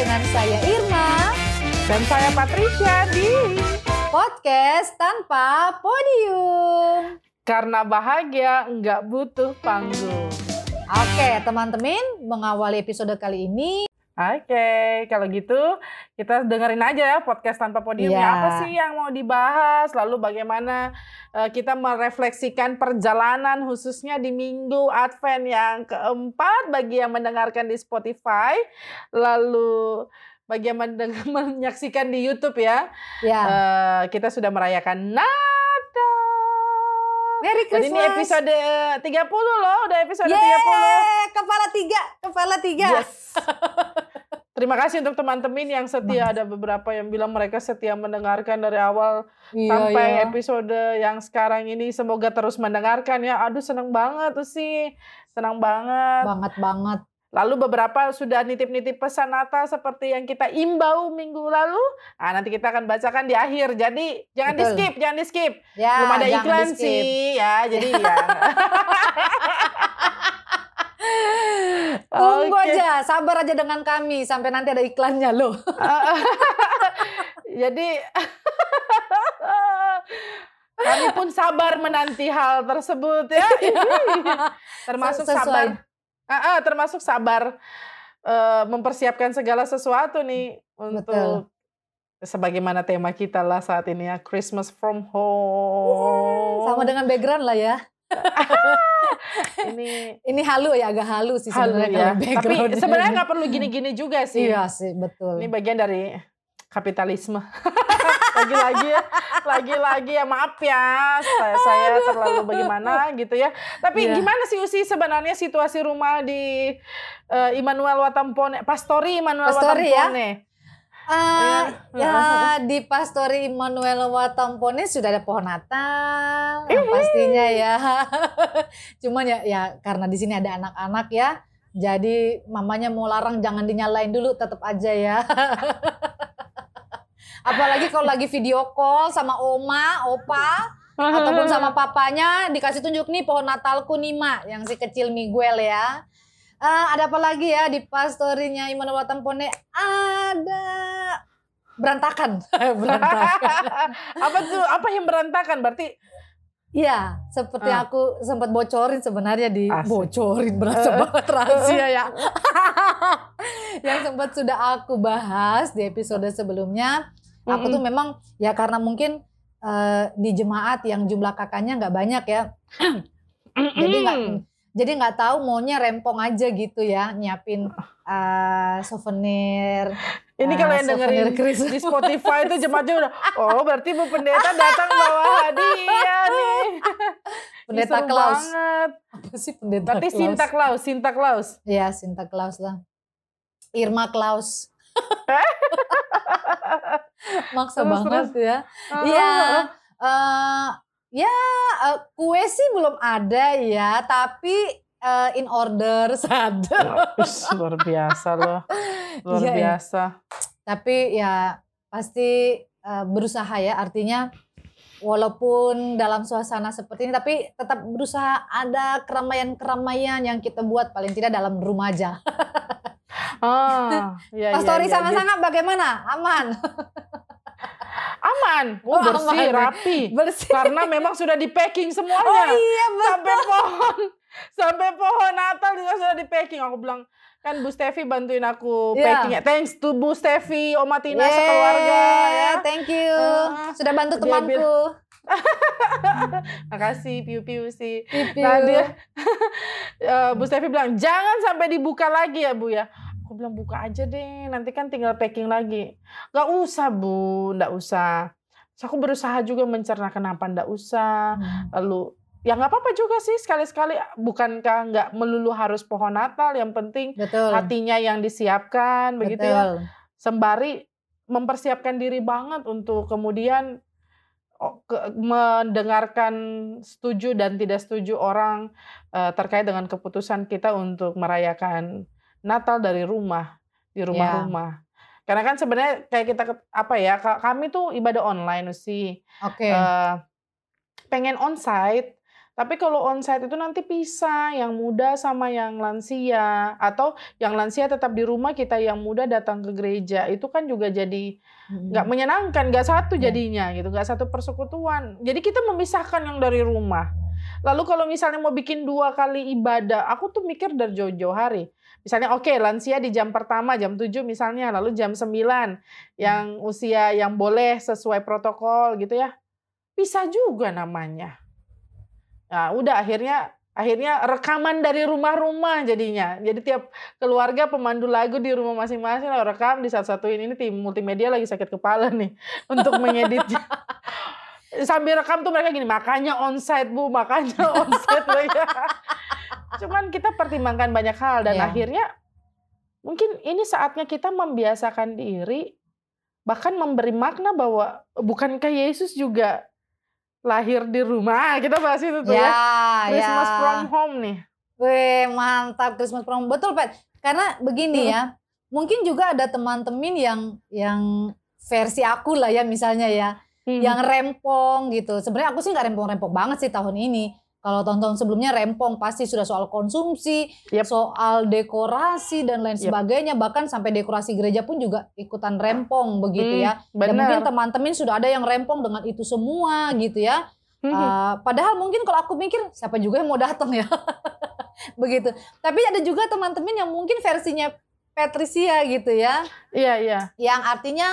Dengan saya Irma, Dan saya Patricia di podcast tanpa podium. Karena Bahagia Nggak Butuh Panggung. Oke, teman-teman, mengawali episode kali ini, Oke, kalau gitu kita dengerin aja ya podcast tanpa podium. Iya. Apa sih yang mau dibahas? Lalu bagaimana eh, kita merefleksikan perjalanan khususnya di minggu Advent yang keempat bagi yang mendengarkan di Spotify. Lalu bagi yang menyaksikan di YouTube ya. ya, Eh, kita sudah merayakan Natal. Merry Jadi Christmas. ini episode 30 loh, udah episode 30. Yeay, kepala tiga, kepala tiga. Yes. Terima kasih untuk teman-teman yang setia. Ada beberapa yang bilang mereka setia mendengarkan dari awal Iya, sampai iya. episode yang sekarang ini. Semoga terus mendengarkan ya. Aduh seneng banget tuh sih. Senang banget. Banget banget. Lalu beberapa sudah nitip-nitip pesan Natal seperti yang kita imbau minggu lalu. Nah, nanti kita akan bacakan di akhir. Jadi jangan di skip, jangan di skip. Ya, Belum ada iklan sih ya. Jadi ya. Aja, sabar aja dengan kami sampai nanti ada iklannya loh. Jadi kami pun sabar menanti hal tersebut ya. termasuk Sesuai. sabar. Ah, ah, termasuk sabar eh, mempersiapkan segala sesuatu nih untuk sebagaimana tema kita lah saat ini ya Christmas from home. Sama dengan background lah ya. Ini Ini halu ya, agak halu sih halu sebenarnya ya. Tapi sebenarnya nggak perlu gini-gini juga sih. Iya sih, betul. Ini bagian dari kapitalisme. Lagi-lagi ya, lagi-lagi ya maaf ya, saya, saya terlalu bagaimana gitu ya. Tapi Iya. gimana sih Usi sebenarnya situasi rumah di eh, Immanuel Watampone, Pastori Immanuel Pastori ya? Watampone? Eh, Iya. ya di Pastori Immanuel Watampone sudah ada pohon Natal pastinya ya. Cuman ya ya karena di sini ada anak-anak ya. Jadi mamanya mau larang jangan dinyalain dulu tetap aja ya. Apalagi kalau lagi video call sama oma, opa ataupun sama papanya dikasih tunjuk nih pohon Natalku nih mak yang si kecil Miguel ya. Eh, ada apa lagi ya di pastorinya Immanuel Watampone? Ada berantakan, berantakan. apa tuh? Apa yang berantakan? Berarti Iya, seperti Ah. aku sempat bocorin sebenarnya di Asik. bocorin berasa Eh. banget rahasia ya. yang sempat sudah aku bahas di episode sebelumnya. Aku tuh memang ya karena mungkin eh, di jemaat yang jumlah kakaknya nggak banyak ya. jadi nggak jadi nggak tahu maunya rempong aja gitu ya nyiapin eh, souvenir Ini kalau yang dengerin souvenir Christmas. di Spotify itu jemaatnya udah, oh berarti Bu Pendeta datang bawa hadiah nih. pendeta Seru Klaus banget. apa sih pendeta Berarti Klaus Sinta Klaus, Sinta Klaus. ya Sinta Klaus lah Irma Klaus maksa Terus, banget terus. ya Iya, ah, ah. Ya eh, kue sih belum ada ya, tapi eh, in order. Ush, luar biasa loh. Luar iya. biasa. Tapi ya pasti eh, berusaha ya, artinya walaupun dalam suasana seperti ini, tapi tetap berusaha ada keramaian-keramaian yang kita buat paling tidak dalam rumah aja. Ah, iya, Pastori iya, iya. sama-sama bagaimana? Aman, Aman. Oh, Oh, bersih, aman. rapi. bersih. Karena memang sudah di packing Oh semuanya. iya sampai pohon sampai pohon Natal juga sudah di packing. Aku bilang kan Bu Stevi bantuin aku Iya. packing ya. Thanks to Bu Stevi, Oma Tina Yeay, sekeluarga ya. Thank you. Ah, Sudah bantu temanku. Makasih piu-piu sih. Piu-piu. Nah dia eh, Bu Stevi bilang jangan sampai dibuka lagi ya Bu ya. Aku bilang buka aja deh, nanti kan tinggal packing lagi. Gak usah Bu, gak usah. Terus aku berusaha juga mencerna kenapa ndak usah. Hmm. Lalu ya nggak apa-apa juga sih sekali-sekali. Bukankah nggak melulu harus pohon Natal, yang penting Betul. hatinya yang disiapkan begitu ya. Betul. Sembari mempersiapkan diri banget untuk kemudian ke- mendengarkan setuju dan tidak setuju orang eh, terkait dengan keputusan kita untuk merayakan Natal dari rumah di rumah-rumah. Karena kan sebenarnya kayak kita apa ya ka- kami tuh ibadah online sih Oke. eh, pengen onsite Tapi kalau onsite itu nanti pisah, yang muda sama yang lansia, atau yang lansia tetap di rumah, kita yang muda datang ke gereja. Itu kan juga jadi nggak Mm-mm. menyenangkan, nggak satu Ya. jadinya gitu, nggak satu persekutuan. Jadi kita memisahkan yang dari rumah. Lalu kalau misalnya mau bikin dua kali ibadah, aku tuh mikir dari jauh-jauh hari. Misalnya oke lansia di jam pertama jam 7 misalnya, lalu jam 9 yang usia yang boleh sesuai protokol gitu ya. Bisa juga namanya. Nah, udah akhirnya akhirnya rekaman dari rumah-rumah jadinya. Jadi tiap keluarga pemandu lagu di rumah masing-masing lah rekam di satu-satuin ini tim multimedia lagi sakit kepala nih untuk mengeditnya. Sambil rekam tuh mereka gini, makanya onsite Bu, makanya onsite ya. Cuman kita pertimbangkan banyak hal dan Iya. akhirnya mungkin ini saatnya kita membiasakan diri bahkan memberi makna bahwa bukankah Yesus juga lahir di rumah? Kita bahas itu tuh ya. Ya, Christmas ya. from home nih. Weh, mantap Christmas from betul Pet. Karena begini ya, mungkin juga ada teman-teman yang yang versi aku lah ya misalnya ya, Hmm. yang rempong gitu. Sebenarnya aku sih nggak rempong-rempong banget sih tahun ini. Kalau tahun-tahun sebelumnya rempong pasti sudah soal konsumsi, Yep. soal dekorasi dan lain Yep. sebagainya. Bahkan sampai dekorasi gereja pun juga ikutan rempong begitu Hmm, ya. Dan benar. mungkin teman-teman sudah ada yang rempong dengan itu semua gitu ya. Hmm. Uh, padahal mungkin kalau aku mikir siapa juga yang mau datang ya. Begitu. Tapi ada juga teman-teman yang mungkin versinya Patricia gitu ya. Iya, iya. Yang artinya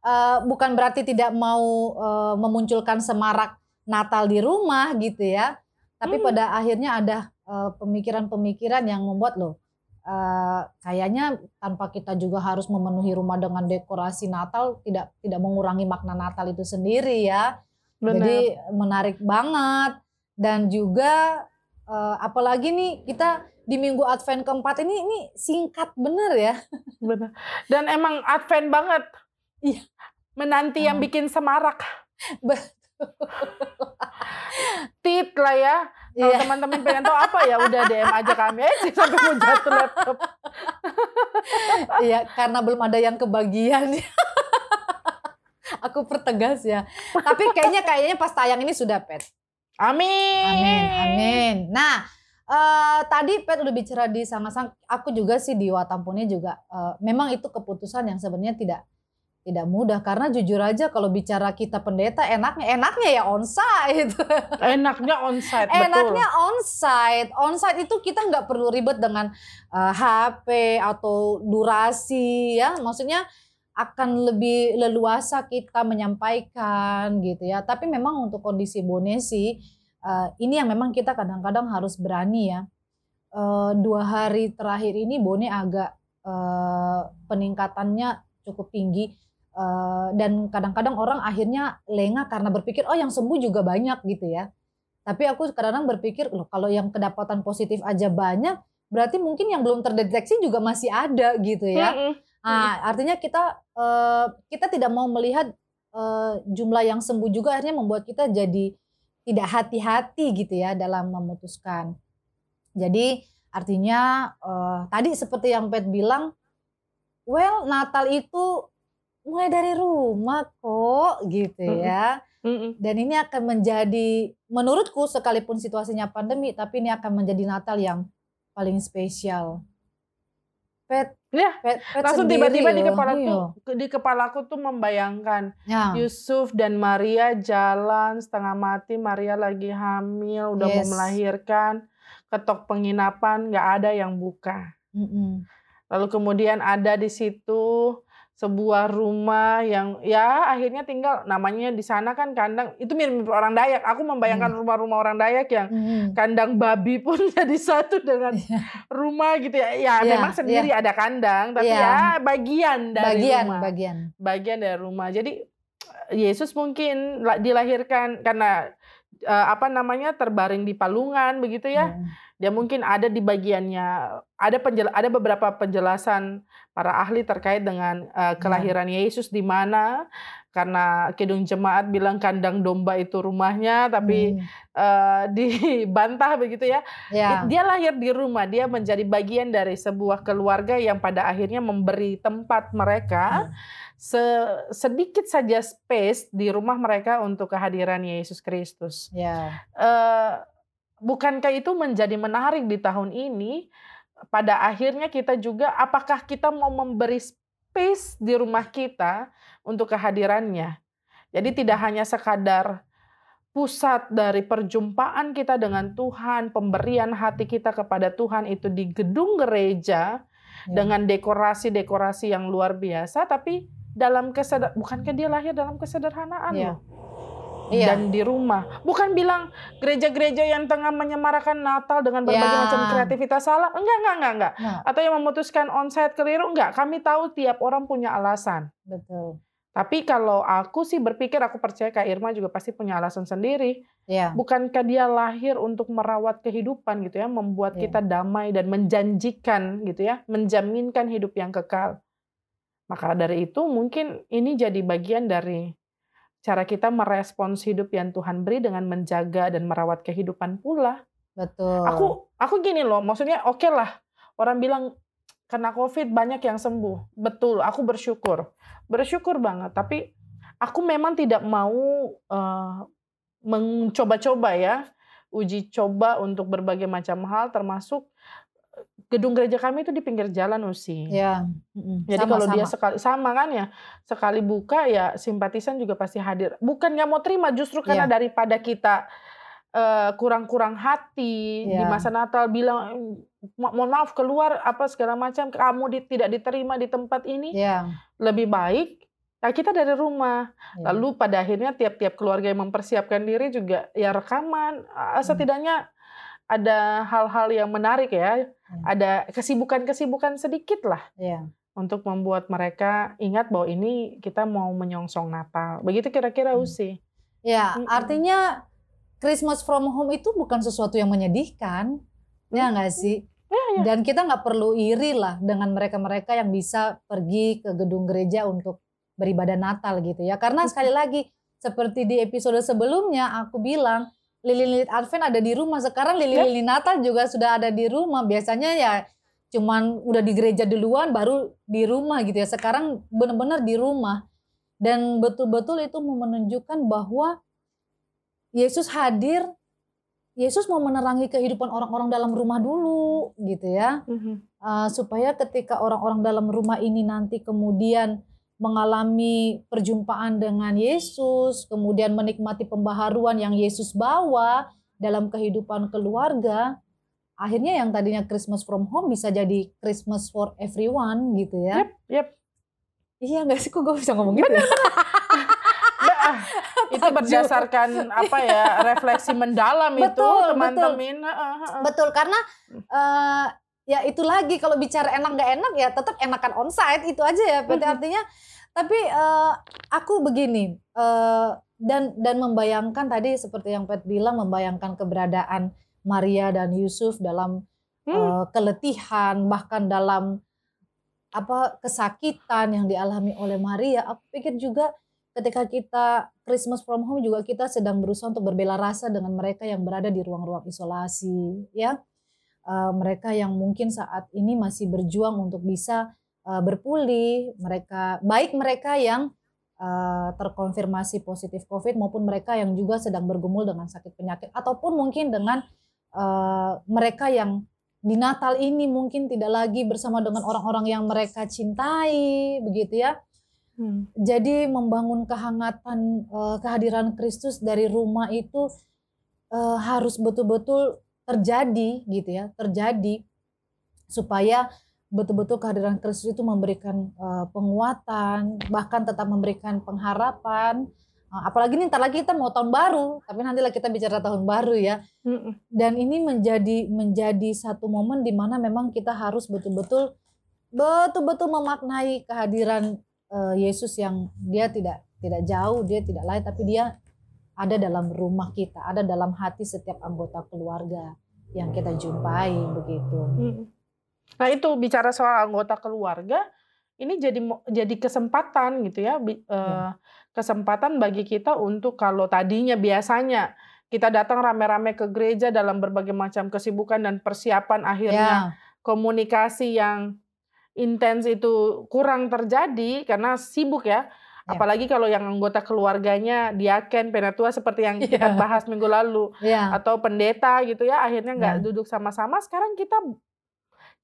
uh, bukan berarti tidak mau uh, memunculkan semarak Natal di rumah gitu ya. Tapi Hmm. pada akhirnya ada uh, pemikiran-pemikiran yang membuat loh uh, kayaknya tanpa kita juga harus memenuhi rumah dengan dekorasi Natal tidak tidak mengurangi makna Natal itu sendiri ya. Benar. Jadi menarik banget dan juga eh, apalagi nih kita di minggu Advent keempat ini ini singkat bener ya. Benar. Dan emang Advent banget. Iya. Menanti yang Hmm. bikin semarak. Tit lah ya. Kalau Iya. teman-teman pengen tahu apa ya udah DM aja kami. Eh sih sampai mau jatuh laptop. Iya, karena belum ada yang kebagian. Aku pertegas ya. Tapi kayaknya kayaknya pas tayang ini sudah pet. Amin. Amin, amin. Nah, eh, tadi Pet udah bicara di sang-sang. Aku juga sih di Watampone juga. eh, memang itu keputusan yang sebenarnya tidak tidak mudah karena jujur aja kalau bicara kita pendeta enaknya enaknya ya onsite. Enaknya onsite betul. enaknya onsite. Onsite itu kita nggak perlu ribet dengan eh, HP atau durasi ya. Maksudnya akan lebih leluasa kita menyampaikan gitu ya. Tapi memang untuk kondisi Bonesi eh, ini yang memang kita kadang-kadang harus berani ya. Eh, dua hari terakhir ini Bone agak eh, peningkatannya cukup tinggi Eh, dan kadang-kadang orang akhirnya lengah karena berpikir oh yang sembuh juga banyak gitu ya. Tapi aku kadang-kadang berpikir loh kalau yang kedapatan positif aja banyak berarti mungkin yang belum terdeteksi juga masih ada gitu ya. Mm-mm. Nah, artinya kita eh, kita tidak mau melihat eh, jumlah yang sembuh juga akhirnya membuat kita jadi tidak hati-hati gitu ya dalam memutuskan. Jadi artinya eh, tadi seperti yang Pet bilang, well Natal itu mulai dari rumah kok gitu ya. Mm-mm. Dan ini akan menjadi menurutku sekalipun situasinya pandemi tapi ini akan menjadi Natal yang paling spesial. Pet, Ya, pet, pet Langsung tiba-tiba di loh, kepalaku iya. di kepalaku tuh membayangkan Ya. Yusuf dan Maria jalan setengah mati, Maria lagi hamil, udah mau Yes. melahirkan, ketok penginapan nggak ada yang buka. Mm-mm. Lalu kemudian ada di situ sebuah rumah yang ya akhirnya tinggal namanya di sana kan kandang itu mirip orang Dayak. Aku membayangkan Hmm. rumah-rumah orang Dayak yang Mm-mm. kandang babi pun jadi satu dengan rumah gitu ya. Ya Iya, memang sendiri ada kandang tapi Iya. ya bagian dari bagian rumah. bagian Bagian dari rumah. Jadi Yesus mungkin la- dilahirkan karena eh, apa namanya terbaring di palungan begitu ya. Mm. Dia mungkin ada di bagiannya ada penjel, ada beberapa penjelasan para ahli terkait dengan eh, kelahiran Yesus di mana karena kidung jemaat bilang kandang domba itu rumahnya tapi Mm. eh, dibantah begitu ya. ya Dia lahir di rumah, dia menjadi bagian dari sebuah keluarga yang pada akhirnya memberi tempat mereka se- sedikit saja space di rumah mereka untuk kehadiran Yesus Kristus. ya Eh, bukankah itu menjadi menarik di tahun ini? Pada akhirnya kita juga, apakah kita mau memberi space di rumah kita untuk kehadirannya? Jadi tidak hanya sekadar pusat dari perjumpaan kita dengan Tuhan, pemberian hati kita kepada Tuhan itu di gedung gereja ya. dengan dekorasi-dekorasi yang luar biasa, tapi dalam kesedar bukankah dia lahir dalam kesederhanaan ya. loh? Iya. Dan di rumah, bukan bilang gereja-gereja yang tengah menyemarakan Natal dengan berbagai ya. macam kreativitas salah, enggak, enggak, enggak, enggak. Nah. Atau yang memutuskan onsite keliru, enggak. Kami tahu tiap orang punya alasan. Betul. Tapi kalau aku sih berpikir, aku percaya Kak Irma juga pasti punya alasan sendiri. Yeah. Bukankah dia lahir untuk merawat kehidupan gitu ya, membuat yeah. kita damai dan menjanjikan gitu ya, menjaminkan hidup yang kekal. Maka dari itu mungkin ini jadi bagian dari cara kita merespons hidup yang Tuhan beri dengan menjaga dan merawat kehidupan pula. Betul. Aku aku gini loh, maksudnya oke okay lah. Orang bilang kena COVID banyak yang sembuh. Betul, aku bersyukur bersyukur banget tapi aku memang tidak mau uh, mencoba-coba ya uji coba untuk berbagai macam hal termasuk gedung gereja kami itu di pinggir jalan usi. Ya. Jadi sama, kalau sama. dia sekali sama kan ya sekali buka ya simpatisan juga pasti hadir. Bukan nggak mau terima justru karena ya. daripada kita uh, kurang-kurang hati ya. di masa Natal bilang mohon maaf keluar apa segala macam kamu di, tidak diterima di tempat ini ya. lebih baik ya kita dari rumah ya. lalu pada akhirnya tiap-tiap keluarga yang mempersiapkan diri juga ya rekaman hmm. setidaknya ada hal-hal yang menarik ya, ya. Ada kesibukan-kesibukan sedikit lah ya. untuk membuat mereka ingat bahwa ini kita mau menyongsong Natal begitu kira-kira hmm. Usi ya hmm. artinya Christmas from home itu bukan sesuatu yang menyedihkan ya nggak sih Ya, ya. Dan kita nggak perlu iri lah dengan mereka-mereka yang bisa pergi ke gedung gereja untuk beribadah Natal gitu ya. Karena sekali lagi seperti di episode sebelumnya aku bilang lilin-lilin Advent ada di rumah. Sekarang lilin-lilin Natal juga sudah ada di rumah. Biasanya ya cuman udah di gereja duluan baru di rumah gitu ya. Sekarang benar-benar di rumah. Dan betul-betul itu menunjukkan bahwa Yesus hadir Yesus mau menerangi kehidupan orang-orang dalam rumah dulu gitu ya mm-hmm. uh, supaya ketika orang-orang dalam rumah ini nanti kemudian mengalami perjumpaan dengan Yesus kemudian menikmati pembaharuan yang Yesus bawa dalam kehidupan keluarga akhirnya yang tadinya Christmas from home bisa jadi Christmas for everyone gitu ya. Yep, yep. iya nggak sih? Kok gue bisa ngomong gitu ya? itu berdasarkan apa ya refleksi mendalam betul, itu teman-teman. Betul. betul karena uh, ya itu lagi. Kalau bicara enak nggak enak ya tetap enakan onsite. Itu aja ya berarti artinya. Tapi uh, aku begini uh, dan dan membayangkan tadi seperti yang Pet bilang membayangkan keberadaan Maria dan Yusuf dalam hmm. uh, keletihan bahkan dalam apa kesakitan yang dialami oleh Maria. Aku pikir juga ketika kita Christmas from home juga kita sedang berusaha untuk berbela rasa dengan mereka yang berada di ruang-ruang isolasi ya uh, mereka yang mungkin saat ini masih berjuang untuk bisa uh, berpulih mereka baik mereka yang uh, terkonfirmasi positif COVID maupun mereka yang juga sedang bergumul dengan sakit penyakit ataupun mungkin dengan uh, mereka yang di Natal ini mungkin tidak lagi bersama dengan orang-orang yang mereka cintai begitu ya Hmm. Jadi membangun kehangatan uh, kehadiran Kristus dari rumah itu uh, harus betul-betul terjadi gitu ya, terjadi supaya betul-betul kehadiran Kristus itu memberikan uh, penguatan, bahkan tetap memberikan pengharapan. Uh, apalagi nih ntar lagi kita mau tahun baru, tapi nantilah kita bicara tahun baru ya. Dan ini menjadi menjadi satu momen di mana memang kita harus betul-betul betul-betul memaknai kehadiran uh, Yesus yang dia tidak tidak jauh, dia tidak lain, tapi dia ada dalam rumah kita, ada dalam hati setiap anggota keluarga yang kita jumpai begitu. Hmm. Nah itu bicara soal anggota keluarga, ini jadi jadi kesempatan gitu ya, ya. kesempatan bagi kita untuk kalau tadinya biasanya kita datang rame-rame ke gereja dalam berbagai macam kesibukan dan persiapan akhirnya ya. komunikasi yang intens itu kurang terjadi karena sibuk ya. Ya. Apalagi kalau yang anggota keluarganya diaken, penatua seperti yang kita Iya. bahas minggu lalu Ya. atau pendeta gitu ya, akhirnya nggak Ya. duduk sama-sama. Sekarang kita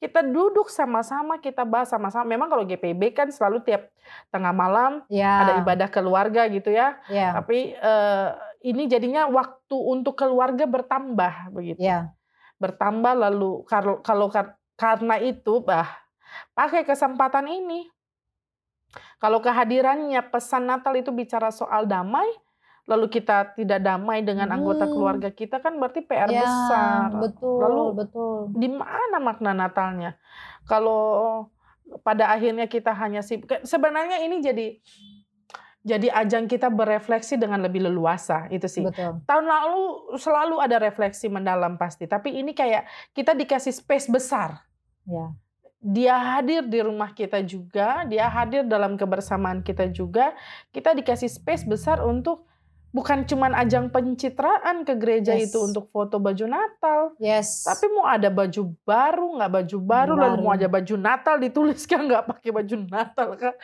kita duduk sama-sama, kita bahas sama-sama. Memang kalau GPB kan selalu tiap tengah malam Ya. ada ibadah keluarga gitu ya. Ya. Tapi eh, ini jadinya waktu untuk keluarga bertambah begitu. Ya. Bertambah lalu kalau kalau kar- karena itu bah pakai kesempatan ini. Kalau kehadirannya pesan Natal itu bicara soal damai, lalu kita tidak damai dengan anggota Hmm. keluarga kita kan berarti PR Ya, besar. betul, Lalu betul. di mana makna Natalnya? Kalau pada akhirnya kita hanya sibuk, sebenarnya ini jadi jadi ajang kita berefleksi dengan lebih leluasa itu sih. Betul. Tahun lalu selalu ada refleksi mendalam pasti, tapi ini kayak kita dikasih space besar. Ya. Dia hadir di rumah kita juga, dia hadir dalam kebersamaan kita juga. Kita dikasih space besar untuk bukan cuman ajang pencitraan ke gereja Yes. itu untuk foto baju Natal, Yes. tapi mau ada baju baru nggak baju baru, lalu mau Baru. ada baju Natal dituliskan nggak pakai baju Natal kan?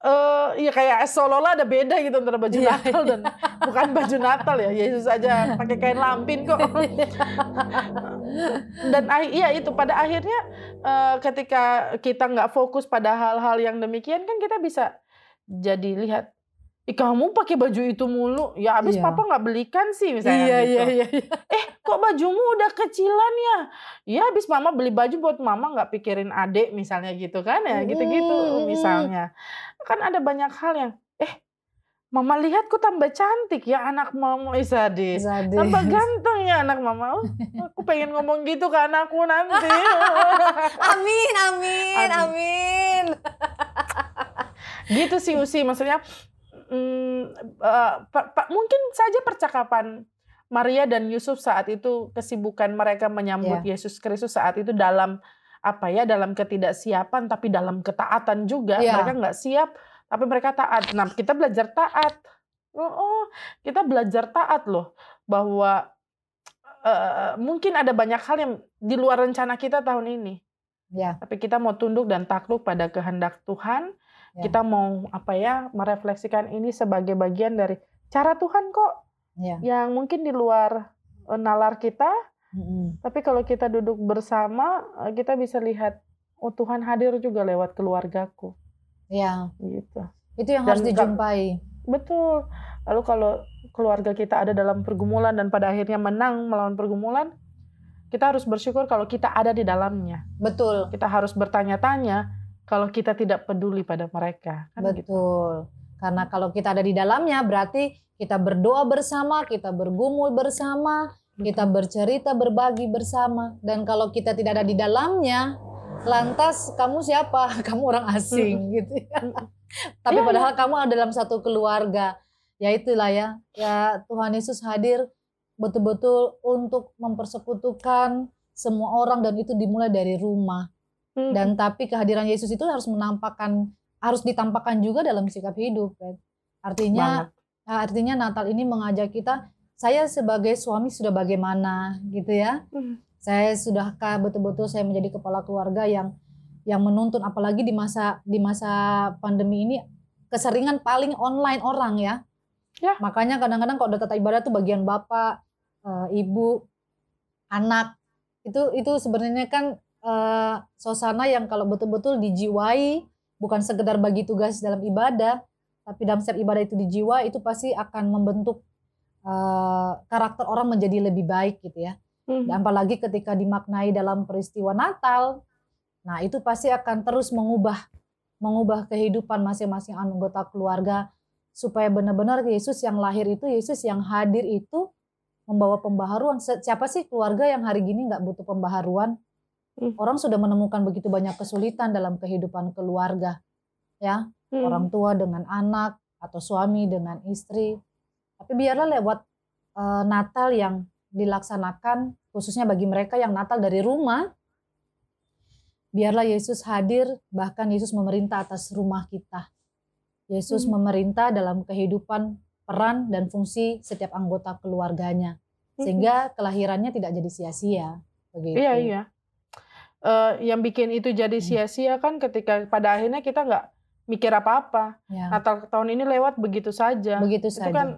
Eh, ya kayak seolah-olah ada beda gitu antara baju Iya, Natal dan bukan baju Natal ya. Yesus aja pakai kain lampin kok. dan ah- iya itu pada akhirnya eh, ketika kita nggak fokus pada hal-hal yang demikian kan kita bisa jadi lihat Ih, kamu pakai baju itu mulu ya habis Iya. papa nggak belikan sih misalnya Iya, gitu iya, iya, iya. eh kok bajumu udah kecilan ya ya habis mama beli baju buat mama nggak pikirin adik misalnya gitu kan ya gitu-gitu Mm. misalnya kan ada banyak hal yang eh mama lihat kok tambah cantik ya anak mama Sadis. tambah ganteng ya anak mama oh, aku pengen ngomong gitu ke anakku nanti Amin, amin, Amin. amin. gitu sih Usi maksudnya mm, eh, pa- pa- mungkin saja percakapan Maria dan Yusuf saat itu kesibukan mereka menyambut Yesus Kristus saat itu dalam apa ya dalam ketidaksiapan tapi dalam ketaatan juga. Iya. mereka nggak siap tapi mereka taat. Nah kita belajar taat. Oh, oh, kita belajar taat loh bahwa eh, mungkin ada banyak hal yang di luar rencana kita tahun ini. Ya, tapi kita mau tunduk dan takluk pada kehendak Tuhan Ya. kita mau apa ya merefleksikan ini sebagai bagian dari cara Tuhan kok ya. yang mungkin di luar eh, nalar kita Mm-mm. tapi kalau kita duduk bersama eh, kita bisa lihat oh Tuhan hadir juga lewat keluargaku Ya, gitu itu yang Dan harus dijumpai. betul lalu kalau keluarga kita ada dalam pergumulan dan pada akhirnya menang melawan pergumulan kita harus bersyukur kalau kita ada di dalamnya Betul, kita harus bertanya-tanya kalau kita tidak peduli pada mereka kan gitu betul. Karena kalau kita ada di dalamnya berarti kita berdoa bersama, kita bergumul bersama, kita bercerita, berbagi bersama. Dan kalau kita tidak ada di dalamnya, lantas kamu siapa? Kamu orang asing gitu ya. Tapi Iya, padahal kamu ada dalam satu keluarga. Ya itulah ya. Ya Tuhan Yesus hadir betul-betul untuk mempersekutukan semua orang dan itu dimulai dari rumah. Hmm. Dan tapi kehadiran Yesus itu harus menampakkan harus ditampakkan juga dalam sikap hidup. kan. Artinya Banget. artinya Natal ini mengajak kita saya sebagai suami sudah bagaimana gitu ya. Hmm. Saya sudahkah betul-betul saya menjadi kepala keluarga yang yang menuntun apalagi di masa di masa pandemi ini keseringan paling online orang ya. Ya. Makanya kadang-kadang kalau ada tata ibadah tuh bagian bapak, eh, ibu, anak itu itu sebenarnya kan eh, suasana yang kalau betul-betul dijiwai bukan sekedar bagi tugas dalam ibadah, tapi dalam setiap ibadah itu dijiwa itu pasti akan membentuk eh, karakter orang menjadi lebih baik gitu ya. Hmm. Dan apalagi ketika dimaknai dalam peristiwa Natal, nah itu pasti akan terus mengubah mengubah kehidupan masing-masing anggota keluarga supaya benar-benar Yesus yang lahir itu, Yesus yang hadir itu membawa pembaharuan. Siapa sih keluarga yang hari gini nggak butuh pembaharuan? Hmm. Orang sudah menemukan begitu banyak kesulitan dalam kehidupan keluarga, ya Hmm. orang tua dengan anak atau suami dengan istri. Tapi biarlah lewat eh, Natal yang dilaksanakan khususnya bagi mereka yang Natal dari rumah. Biarlah Yesus hadir, bahkan Yesus memerintah atas rumah kita. Yesus Hmm. memerintah dalam kehidupan peran dan fungsi setiap anggota keluarganya. Hmm. Sehingga kelahirannya tidak jadi sia-sia. Begitu. Iya iya. Eh, yang bikin itu jadi Hmm. sia-sia kan ketika pada akhirnya kita nggak mikir apa-apa. Ya, Natal tahun ini lewat begitu saja. begitu Itu saja. kan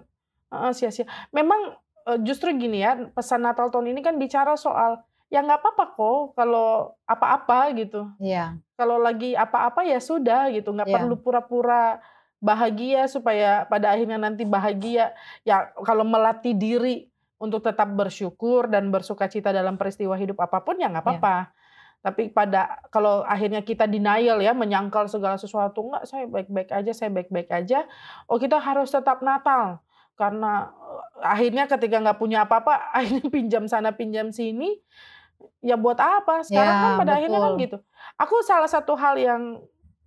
uh, sia-sia. Memang uh, justru gini ya, pesan Natal tahun ini kan bicara soal ya nggak apa-apa kok kalau apa-apa gitu. Iya, Kalau lagi apa-apa ya sudah gitu, nggak Iya. perlu pura-pura bahagia supaya pada akhirnya nanti bahagia. Ya kalau melatih diri untuk tetap bersyukur dan bersuka cita dalam peristiwa hidup apa pun ya Iya. nggak apa-apa. Tapi pada kalau akhirnya kita denial ya, menyangkal segala sesuatu nggak saya baik-baik aja, saya baik-baik aja. Oh kita harus tetap Natal karena eh, akhirnya ketika nggak punya apa-apa, akhirnya pinjam sana pinjam sini. Ya buat apa? Sekarang Ya, kan pada akhirnya kan betul. gitu. Aku salah satu hal yang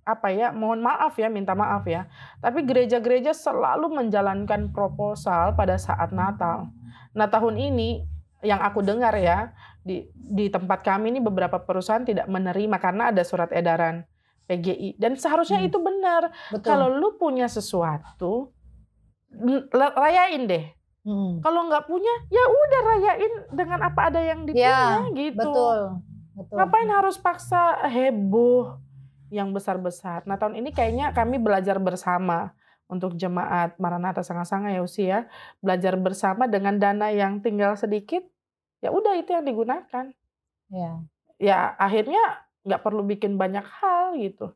apa ya, mohon maaf ya, minta maaf ya. Tapi gereja-gereja selalu menjalankan proposal pada saat Natal. Nah tahun ini yang aku dengar ya di di tempat kami ini beberapa perusahaan tidak menerima karena ada surat edaran PGI dan seharusnya Hmm. itu benar. betul. Kalau lu punya sesuatu rayain deh. Mm, Kalau nggak punya ya udah rayain dengan apa ada yang dipunya gitu. Ya, betul, betul. Ngapain harus paksa heboh yang besar-besar? Nah tahun ini kayaknya kami belajar bersama untuk jemaat Maranatha Sanga-Sanga ya Usi ya. Belajar bersama dengan dana yang tinggal sedikit. Ya udah itu yang digunakan. Ya, Ya akhirnya nggak perlu bikin banyak hal gitu.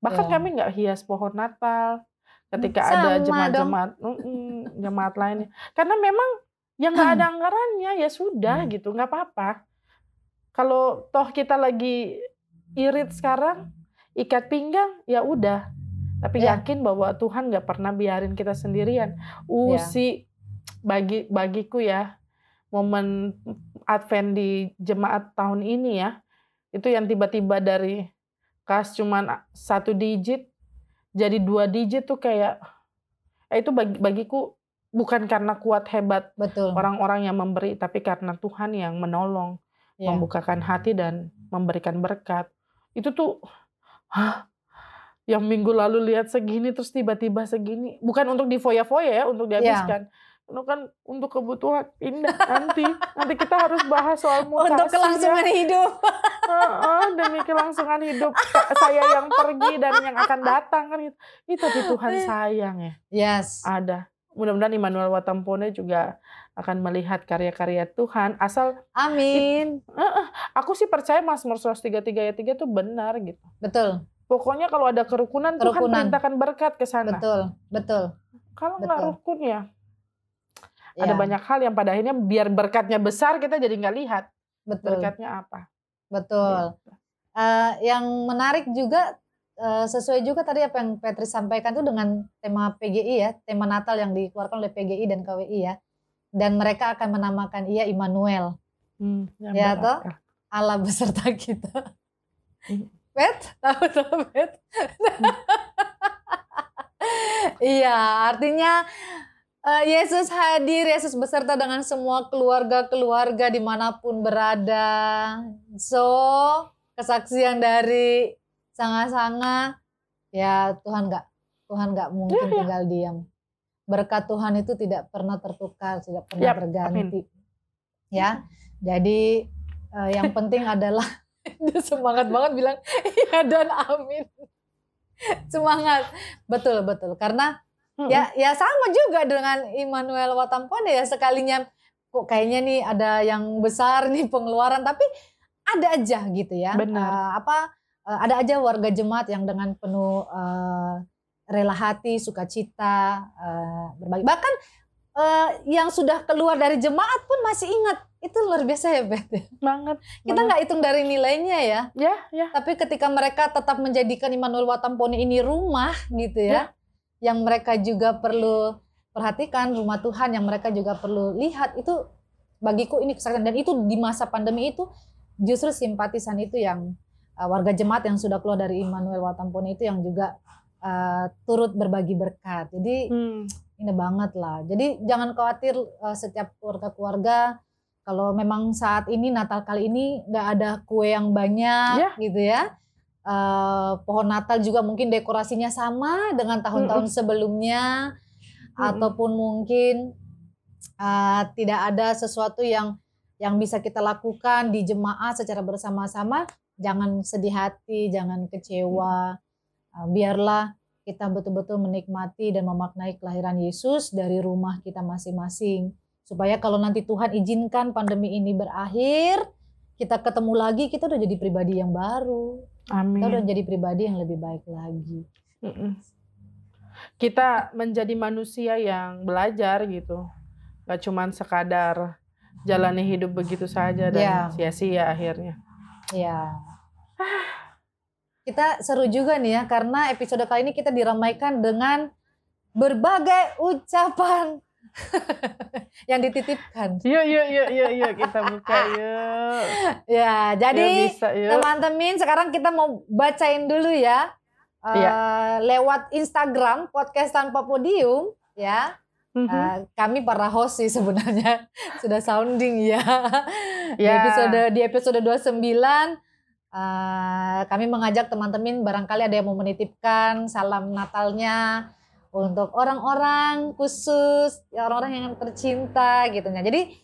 Bahkan Ya. kami nggak hias pohon Natal ketika Sama ada jemaat-jemaat jemaat lainnya. Karena memang yang nggak ada anggarannya ya sudah Hmm. gitu nggak apa-apa. Kalau toh kita lagi irit sekarang ikat pinggang ya udah. Tapi Ya. yakin bahwa Tuhan nggak pernah biarin kita sendirian. Ya. Usi bagi bagiku ya momen Advent di jemaat tahun ini ya itu yang tiba-tiba dari kas cuman satu digit jadi dua digit tuh kayak eh, itu bagi, bagiku bukan karena kuat hebat betul. orang-orang yang memberi tapi karena Tuhan yang menolong Ya. membukakan hati dan memberikan berkat itu tuh hah yang minggu lalu lihat segini terus tiba-tiba segini bukan untuk difoya-foya ya untuk dihabiskan itu kan untuk kebutuhan pindah nanti nanti kita harus bahas soal mutasi Untuk kelangsungan ya. hidup. Heeh, demi kelangsungan hidup saya yang pergi dan yang akan datang kan itu itu tapi Tuhan sayang ya Yes. ada mudah-mudahan Immanuel Watampone juga akan melihat karya-karya Tuhan asal Amin. aku sih percaya Mazmur 133 ayat 3 itu benar gitu. Betul, Pokoknya kalau ada kerukunan, Tuhan Kerukunan. perintahkan berkat ke sana. betul, betul. Kalau nggak rukun ya, ada Ya, banyak hal yang pada akhirnya biar berkatnya besar kita jadi nggak lihat betul, berkatnya apa. betul. Gitu. Eh, yang menarik juga eh, sesuai juga tadi apa yang Petri sampaikan tuh dengan tema PGI ya, tema Natal yang dikeluarkan oleh PGI dan KWI ya. Dan mereka akan menamakan ia Immanuel, Hmm, Ya, berakal. toh? Allah beserta kita. Hmm. Pet, tahu tahu Pet. iya, artinya eh, Yesus hadir, Yesus beserta dengan semua keluarga-keluarga di mana pun berada. So, kesaksian dari sanga-sanga, ya Tuhan nggak Tuhan nggak mungkin Iya, iya. tinggal diam. Berkat Tuhan itu tidak pernah tertukar, tidak pernah Yap, berganti. Ya, jadi eh, yang penting adalah dia semangat banget bilang iya dan amin. Semangat, betul betul. Karena Mm-mm. ya ya sama juga dengan Immanuel Watampone ya sekalinya kok kayaknya nih ada yang besar nih pengeluaran tapi ada aja gitu ya. Benar. Eh, apa eh, ada aja warga jemaat yang dengan penuh eh, rela hati, sukacita, eh, berbagi. Bahkan eh, yang sudah keluar dari jemaat pun masih ingat. Itu luar biasa ya, Bet. banget. Kita nggak hitung dari nilainya ya. ya ya Tapi ketika mereka tetap menjadikan Immanuel Watampone ini rumah gitu ya, yang mereka juga perlu perhatikan rumah Tuhan, yang mereka juga perlu lihat itu bagiku ini kesaksian dan itu di masa pandemi itu justru simpatisan itu yang uh, warga jemaat yang sudah keluar dari Immanuel Watampone itu yang juga uh, turut berbagi berkat. Jadi Hmm, ini banget lah. Jadi jangan khawatir uh, setiap keluarga-keluarga kalau memang saat ini Natal kali ini nggak ada kue yang banyak Ya. gitu ya. Eh, pohon Natal juga mungkin dekorasinya sama dengan tahun-tahun sebelumnya Mm-mm. ataupun mungkin uh, tidak ada sesuatu yang yang bisa kita lakukan di jemaat secara bersama-sama. Jangan sedih hati, jangan kecewa. Uh, biarlah kita betul-betul menikmati dan memaknai kelahiran Yesus dari rumah kita masing-masing. Supaya kalau nanti Tuhan izinkan pandemi ini berakhir, kita ketemu lagi, kita udah jadi pribadi yang baru. Amin. Kita udah jadi pribadi yang lebih baik lagi. Kita menjadi manusia yang belajar gitu. Gak cuman sekadar jalani hidup begitu saja dan Ya. sia-sia akhirnya. Ya. Kita seru juga nih ya karena episode kali ini kita diramaikan dengan berbagai ucapan yang dititipkan. Yuk, yuk, yuk, yuk, yuk kita buka yuk. Ya, jadi teman-teman sekarang kita mau bacain dulu ya eh, Iya. lewat Instagram podcast tanpa podium ya. Eh, kami para host sih sebenarnya sudah sounding ya. Di Ya. episode di episode 29 eh, kami mengajak teman-teman barangkali ada yang mau menitipkan salam Natalnya untuk orang-orang khusus, ya, orang-orang yang tercinta gitu ya. Jadi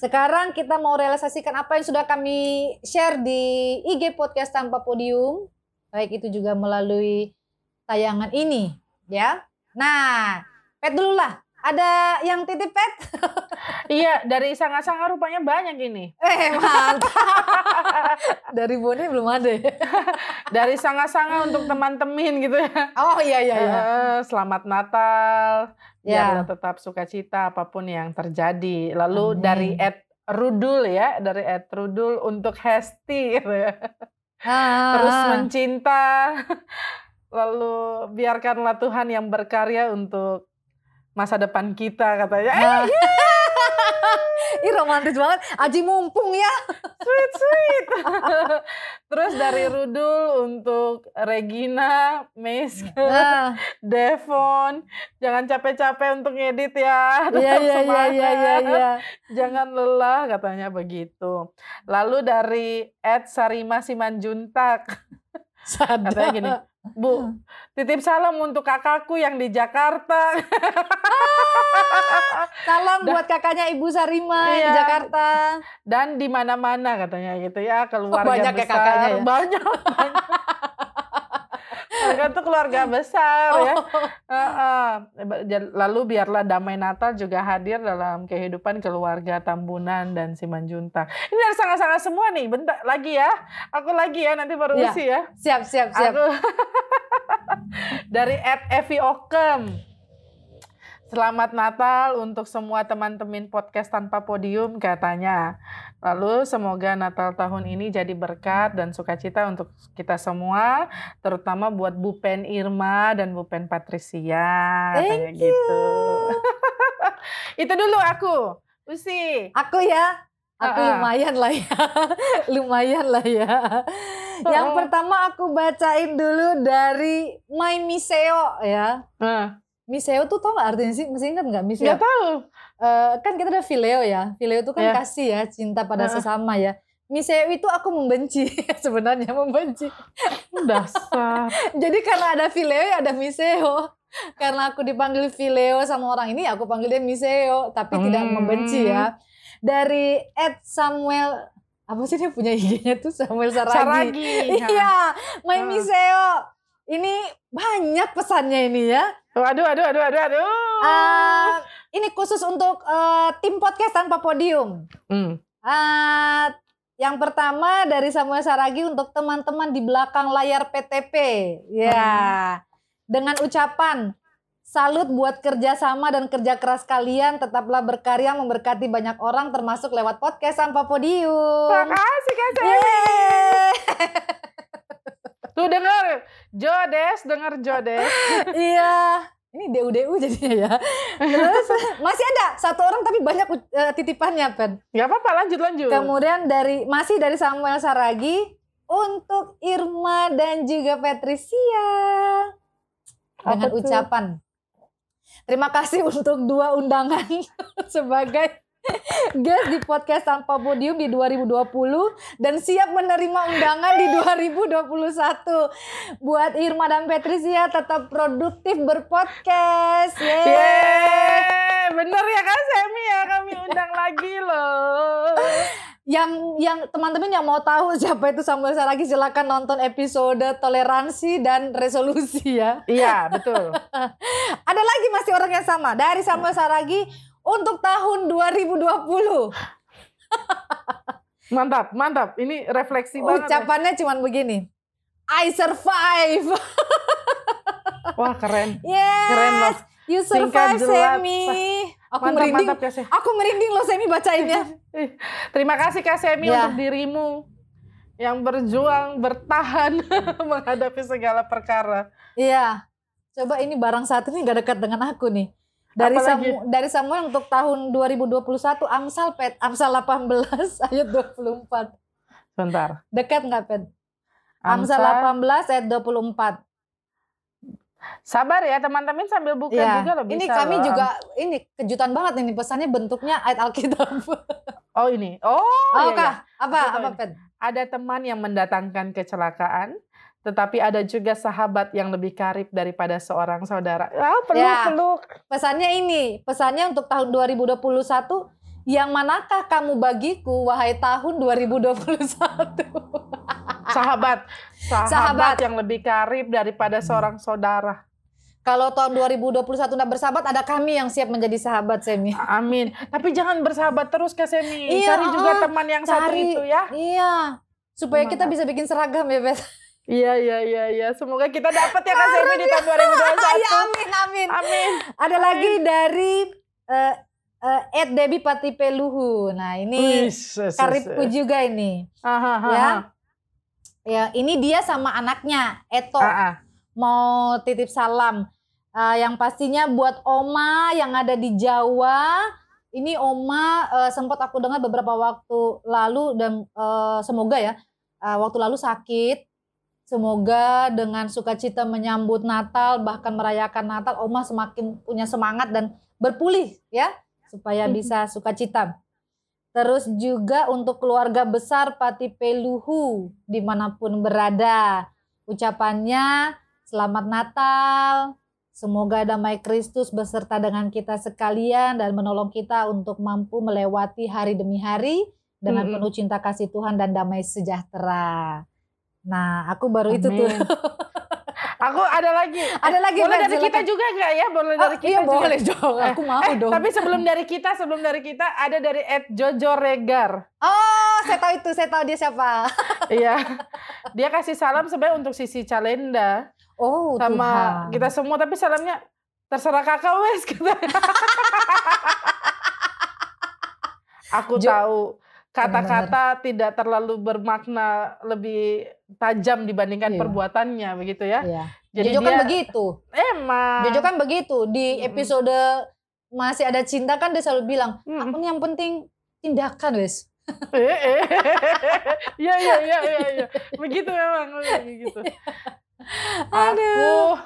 sekarang kita mau realisasikan apa yang sudah kami share di IG podcast tanpa podium, baik itu juga melalui tayangan ini, ya. Nah, pet dulu lah. Ada yang titip pet? Iya, dari sanga-sanga rupanya banyak ini. Eh, mantap. Dari Bone belum ada ya? Dari sanga-sanga untuk teman-teman gitu ya. Oh iya iya iya. Eh, selamat Natal. Ya. Biar tetap sukacita apa pun yang terjadi. Lalu Amin. dari Ed Rudul ya, dari Ed Rudul untuk Hesti gitu ya. Ah, Terus mencinta. Lalu biarkanlah Tuhan yang berkarya untuk masa depan kita katanya. Eh, Nah. Ih romantis banget. Aji mumpung ya. sweet sweet. Terus dari Rudul untuk Regina, Mace, Nah, Devon, jangan capek-capek untuk ngedit ya. iya iya iya iya iya semangat. iya. Jangan lelah katanya begitu. Lalu dari Ed Sarima Simanjuntak Sadar. katanya gini, Bu, titip salam untuk kakakku yang di Jakarta. Salam buat kakaknya Ibu Sarima yang di Iya. Jakarta. Dan di mana-mana katanya gitu ya, keluarga banyak ya besar. kakaknya ya? Banyak, banyak. Mereka tuh keluarga besar ya. Oh, Heeh. Lalu biarlah damai Natal juga hadir dalam kehidupan keluarga Tambunan dan Simanjuntak. Ini dari sangat-sangat semua nih. Bentar lagi ya. Aku lagi ya nanti baru Iya. usi ya. siap siap siap. Aku dari Ed Evi Okem. Selamat Natal untuk semua teman-teman podcast tanpa podium katanya. Lalu semoga Natal tahun ini jadi berkat dan sukacita untuk kita semua, terutama buat Bu Pen Irma dan Bu Pen Patricia. Thank gitu. Itu dulu aku. Usi. Aku ya. Aku Ah, ah. lumayan lah ya. lumayan lah ya. Yang Oh. pertama aku bacain dulu dari My Miseo ya. Nah, Miseo tuh tau gak artinya sih? Masih ingat gak Miseo? nggak tahu. Eh, kan kita ada Phileo ya. Phileo itu kan Ya. kasih ya, cinta pada Heeh. sesama ya. Miseo itu aku membenci sebenarnya membenci. Dasar. Jadi karena ada Phileo ya ada Miseo. Karena aku dipanggil Phileo sama orang ini aku panggil dia Miseo, tapi tidak Hmm. membenci ya. Dari Ed Samuel apa sih dia punya IG-nya tuh Samuel Saragi. Saragi. Iya, My Ah. Miseo. Ini banyak pesannya ini ya. Waduh, aduh, aduh, aduh, aduh. Eh, ini khusus untuk eh, tim podcast tanpa podium. Hmm. Eh, yang pertama dari Samuel Saragi untuk teman-teman di belakang layar PTP. Ya. Dengan ucapan salut buat kerjasama dan kerja keras kalian. Tetaplah berkarya memberkati banyak orang termasuk lewat podcast tanpa podium. Makasih Kak Semi. Yeay. Tuh denger, Jodes, denger Jodes. iya. Ini DU-DU jadinya ya. Terus masih ada satu orang tapi banyak eh, titipannya, Pen. Gak apa-apa, lanjut lanjut. Kemudian dari masih dari Samuel Saragi untuk Irma dan juga Patricia dengan Apa tuh? ucapan terima kasih untuk dua undangan sebagai guest di podcast tanpa podium di 2020 dan siap menerima undangan di 2021. Buat Irma dan Patricia tetap produktif berpodcast. Yeay. Yeay, bener ya Kak Semi ya, kami undang lagi loh. yang yang teman-teman yang mau tahu siapa itu Samuel Saragi silakan nonton episode toleransi dan resolusi ya. Iya, betul. Ada lagi masih orang yang sama dari Samuel Saragi untuk tahun 2020. Mantap, mantap. Ini refleksi banget. ya. Ucapannya cuman begini. I survive. Wah, keren. Yes. Keren loh. You survive. Semi. Aku Mantap, merinding. mantap ya. Aku merinding loh Semi bacainnya. Ih, Terima kasih Kak Semi Ya. untuk dirimu yang berjuang, bertahan menghadapi segala perkara. Iya. Coba ini barang saat ini gak dekat dengan aku nih. Dari Apalagi? Samu- dari Samuel untuk tahun 2021 Amsal Pet Amsal 18 ayat 24. Sebentar. Dekat nggak Pet? Amsal 18 ayat 24. Sabar ya teman-teman sambil buka Iya. juga loh bisa Ini kami loh. juga ini kejutan banget ini pesannya bentuknya ayat Alkitab. Oh ini. Oh, Oh, iya, iya. Apa Betul apa. Pet? Ada teman yang mendatangkan kecelakaan, tetapi ada juga sahabat yang lebih karib daripada seorang saudara. Ah, peluk, Ya. peluk. Pesannya ini, pesannya untuk tahun 2021 yang manakah kamu bagiku wahai tahun 2021? Sahabat, sahabat, Sahabat. yang lebih karib daripada seorang saudara. Kalau tahun 2021 tidak bersahabat, ada kami yang siap menjadi sahabat, Semi. Amin. Tapi jangan bersahabat terus Kak Semi. Iya, Cari juga uh, teman yang satu cari. itu ya. Iya. Supaya kita bisa bikin seragam ya, Bes. Iya, iya, iya, iya. Semoga kita dapat ya Kak Semi di tahun 2021. Ya, amin, amin. Amin. Ada lagi dari eh eh, Ed Debbie Patipeluhu. Nah, ini Wih, ses- ses- karibku juga ini. Aha, aha, Ya. aha. Ya, ini dia sama anaknya, Eto. Ah, ah. mau titip salam. Eh, yang pastinya buat Oma yang ada di Jawa. Ini Oma eh, sempat aku dengar beberapa waktu lalu dan eh, semoga ya eh, waktu lalu sakit. Semoga dengan sukacita menyambut Natal bahkan merayakan Natal Oma semakin punya semangat dan berpulih ya supaya bisa sukacita. Terus juga untuk keluarga besar Pati Peluhu di mana pun berada. Ucapannya selamat Natal. Semoga damai Kristus beserta dengan kita sekalian dan menolong kita untuk mampu melewati hari demi hari dengan penuh cinta kasih Tuhan dan damai sejahtera. Nah, aku baru itu tuh. Amin. Aku ada lagi. Ada lagi Boleh dari kita juga nggak ya? Boleh Oh, dari kita iya juga. boleh dong. Eh, Aku mau eh, dong. Tapi sebelum dari kita, sebelum dari kita ada dari Ed Jojo Regar. Oh, saya tahu itu, saya tahu dia siapa. Iya. Dia kasih salam sebenarnya untuk Sisi Calenda Oh, sama Tuhan. kita semua tapi salamnya terserah kakak wes. Aku Jo- tahu kata-kata tidak terlalu bermakna lebih tajam dibandingkan Iya. perbuatannya begitu ya. Iya. Jadi Jojo kan dia begitu. emang Jojo kan begitu. Di episode masih ada cinta kan dia selalu bilang, aku nih yang penting tindakan wes. Eh, eh. Iya iya iya iya iya. Begitu memang begitu. Aku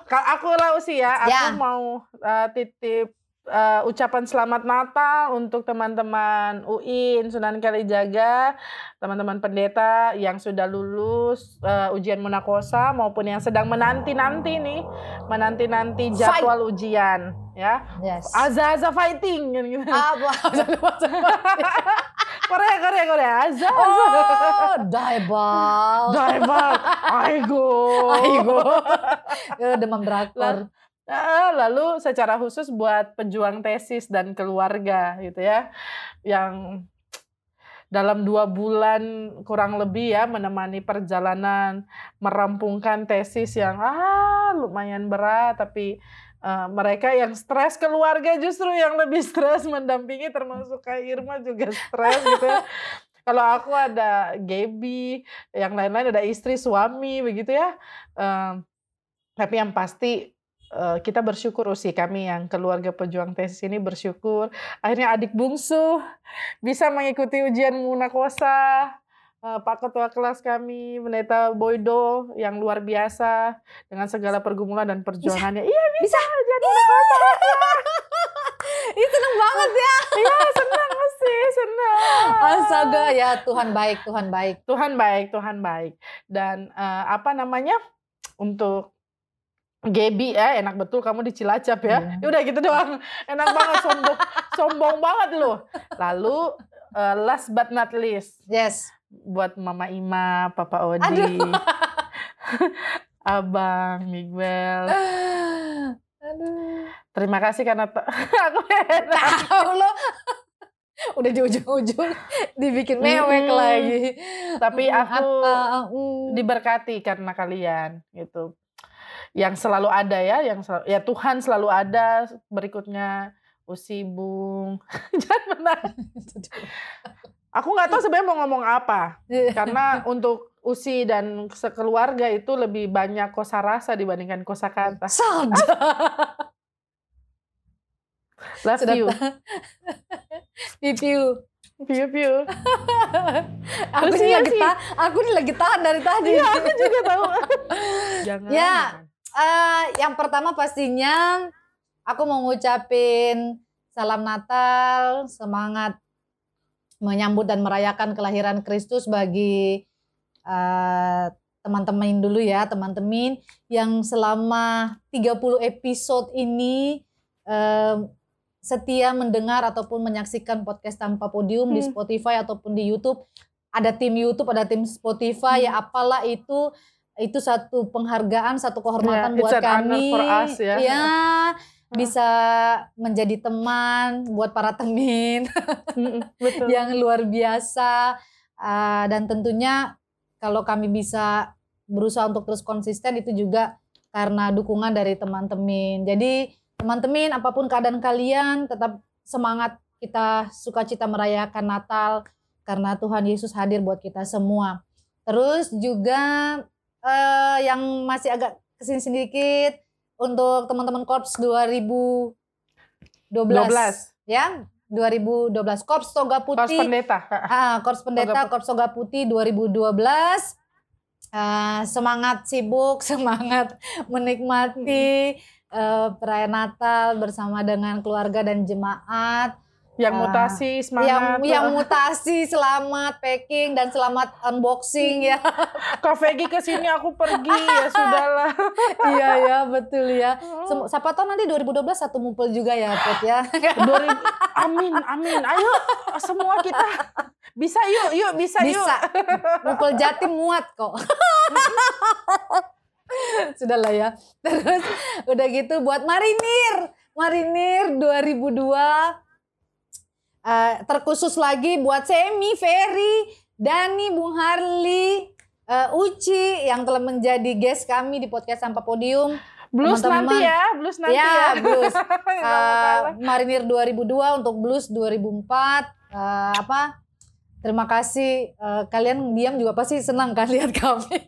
ka- aku lau sih ya, aku Ya. mau uh, titip uh, ucapan selamat Natal untuk teman-teman UIN Sunan Kalijaga, teman-teman pendeta yang sudah lulus uh, ujian munakosa maupun yang sedang menanti-nanti nih, menanti-nanti jadwal ujian ya. Yes. Aza-aza fighting kan gitu. Apa? Korea Korea Korea. Aza. oh, daibal. Daibal, aigo. Aigo. Demam drakor. Ah, lalu secara khusus buat pejuang tesis dan keluarga gitu ya, yang dalam dua bulan kurang lebih ya menemani perjalanan merampungkan tesis yang ah lumayan berat tapi eh, mereka yang stres keluarga justru yang lebih stres mendampingi termasuk Kak Irma juga stres gitu ya. Kalau aku ada Gaby, yang lain-lain ada istri, suami begitu ya. Em, tapi yang pasti kita bersyukur sih kami yang keluarga pejuang tesis ini bersyukur akhirnya adik bungsu bisa mengikuti ujian munakosa Eh, Pak Ketua kelas kami Pendeta Boydo yang luar biasa dengan segala pergumulan dan perjuangannya iya Bisa. ujian munakosa Itu seneng banget ya. iya senang sih senang Astaga ya Tuhan baik, Tuhan baik. Tuhan baik, Tuhan baik. Dan eh, apa namanya untuk Gaby ya enak betul kamu di Cilacap ya. Iya. Ya udah gitu doang. Enak banget sombong sombong banget loh. Lalu uh, last but not least Yes. buat Mama Ima, Papa Odi, Aduh. Abang Miguel. Aduh. Terima kasih karena aku. Tahu lo. Udah di ujung-ujung dibikin mewek Mm-mm. lagi. Tapi aku apa, mm. diberkati karena kalian gitu. Yang selalu ada ya, yang sel- ya Tuhan selalu ada. Berikutnya Usi Bung. Jangan menangis. Aku nggak tahu sebenarnya mau ngomong apa. Karena untuk Usi dan sekeluarga itu lebih banyak kosa rasa dibandingkan kosa kata. Saja. Love Sudah you. Pipiu. Piu piu. Aku ini iya lagi tahan, aku ini lagi tahan dari tadi. Iya, aku juga tahu. Jangan. Ya. Eh, yang pertama pastinya aku mau ngucapin salam Natal, semangat menyambut dan merayakan kelahiran Kristus bagi eh, teman-teman dulu ya, teman-teman yang selama 30 episode ini eh, setia mendengar ataupun menyaksikan podcast tanpa podium di Hmm. Spotify ataupun di YouTube. Ada tim YouTube, ada tim Spotify, ya apalah itu itu satu penghargaan, satu kehormatan Yeah, buat kami. for us, ya. Ya, bisa menjadi teman buat para temin Betul. yang luar biasa Ah, dan tentunya kalau kami bisa berusaha untuk terus konsisten itu juga karena dukungan dari teman-teman. Jadi teman-teman apa pun keadaan kalian tetap semangat kita sukacita merayakan Natal karena Tuhan Yesus hadir buat kita semua. Terus juga eh, yang masih agak ke sini sedikit untuk teman-teman Korps 2012 12. ya 2012 Korps Toga Putih. Pendeta. ah Korps Pendeta Toga Korps Toga Putih 2012 Ah, semangat sibuk semangat menikmati eh, perayaan Natal bersama dengan keluarga dan jemaat Yang Ah, mutasi, yang semangat. yang mutasi selamat packing dan selamat unboxing ya Kak Vegi ke sini aku pergi ya sudahlah. iya ya betul ya Sem- siapa tahu nanti 2012 satu mumpul juga ya Pet ya 2000 amin, amin. Ayo semua kita bisa yuk, yuk bisa, yuk. bisa mumpul jatim muat kok Sudahlah ya. Terus udah gitu buat Marinir. Marinir 2002 eh, terkhusus lagi buat Semi, Ferry, Dani, Bung Harli, eh, Uci yang telah menjadi guest kami di podcast Sampah Podium. Blues Teman-teman. nanti ya, blues nanti ya. ya, blues. Kalah. Marinir 2002 untuk Blues 2004 Eh, apa? Terima kasih eh, kalian diam juga pasti senang kan lihat kami.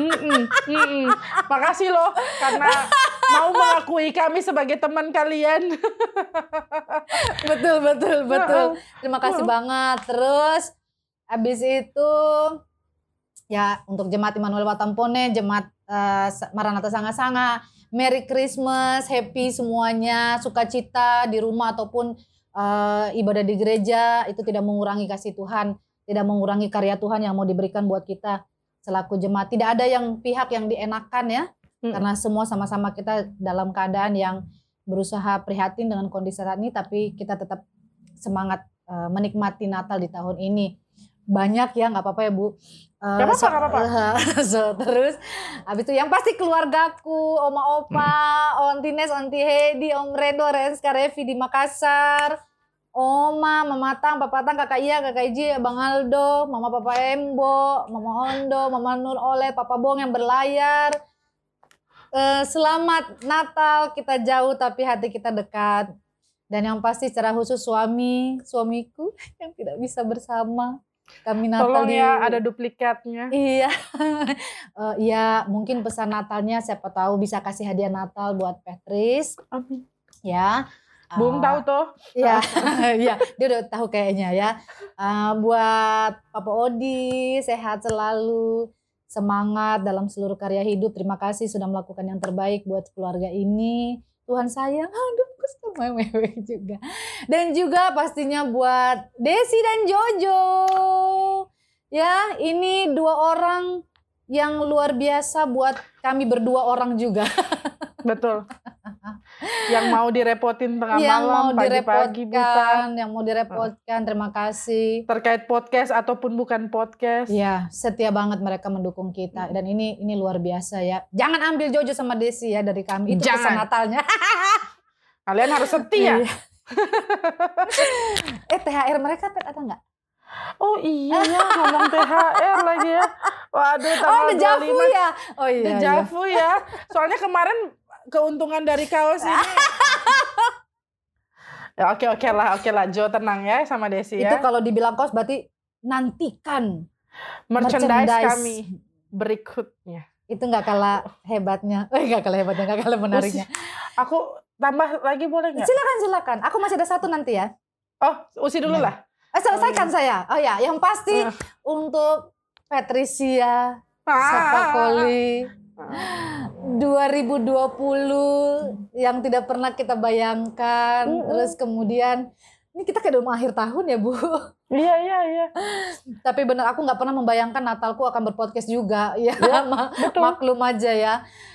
Mm-mm, mm-mm. Makasih loh karena mau mengakui kami sebagai teman kalian. betul betul betul. Terima kasih banget. Terus habis itu ya untuk jemaat Immanuel Watampone, jemaat eh, Maranatha Sanga-Sanga, Merry Christmas, happy semuanya, sukacita di rumah ataupun eh, ibadah di gereja itu tidak mengurangi kasih Tuhan, tidak mengurangi karya Tuhan yang mau diberikan buat kita selaku jemaat. Tidak ada yang pihak yang dienakan ya, Mm. karena semua sama-sama kita dalam keadaan yang berusaha prihatin dengan kondisi saat ini, tapi kita tetap semangat eh, menikmati Natal di tahun ini. Banyak ya, nggak apa-apa ya Bu. Eh, Nggak apa-apa, so- apa-apa. so, terus habis itu yang pasti keluargaku, oma opa, Om Tines, Om Hedi, Om Redo, Renska, Revi di Makassar, Oma, Mama Tang, Papa Tang, Kakak Iya, Kakak Iji, Bang Aldo, Mama Papa Embo, Mama Ondo, Mama Nur Oleh, Papa Bong yang berlayar. Eh, selamat Natal, kita jauh tapi hati kita dekat. Dan yang pasti secara khusus suami, suamiku yang tidak bisa bersama. Kami Natal Tolong di ya ada duplikatnya. Iya, Eh, iya mungkin pesan Natalnya siapa tahu bisa kasih hadiah Natal buat Petris, Amin. ya. Bung Eh, tahu tuh. Iya, iya, dia udah tahu kayaknya ya. Eh, buat Papa Odi sehat selalu, semangat dalam seluruh karya hidup. Terima kasih sudah melakukan yang terbaik buat keluarga ini. Tuhan sayang, aduh, aku sama mewek juga. Dan juga pastinya buat Desi dan Jojo. Ya, ini dua orang yang luar biasa buat kami berdua orang juga. Betul. yang mau direpotin tengah yang malam, mau pagi-pagi buta. direpotkan, yang mau direpotkan, terima kasih. Terkait podcast ataupun bukan podcast. Ya, setia banget mereka mendukung kita dan ini ini luar biasa ya. Jangan ambil Jojo sama Desi ya dari kami. Itu Jangan. pesan Natalnya. Kalian harus setia. Iya. eh THR mereka Pet ada nggak? Oh iya ya, ngomong THR lagi ya. Waduh, Oh, tanggal dejavu 25 ya. Oh iya. iya. Ya. Soalnya kemarin keuntungan dari kaos ini. ya oke oke lah, oke lah. Jo tenang ya sama Desi Itu ya. kalau dibilang kos berarti nantikan Merchandise, merchandise. kami berikutnya. itu nggak kalah hebatnya. Eh nggak kalah hebatnya, nggak kalah menariknya. Aku tambah lagi boleh nggak? Silakan silakan. Aku masih ada satu nanti ya. Oh, usi dulu Nah. lah. Eh, selesaikan saya. Oh ya, yang pasti Ah. untuk Patricia Ah. Sapakoli 2020 yang tidak pernah kita bayangkan. Mm-mm. Terus kemudian ini kita kayak udah akhir tahun ya Bu. Iya iya iya. Tapi benar aku nggak pernah membayangkan Natalku akan berpodcast juga. Ya, Ya, ma- betul. maklum aja ya.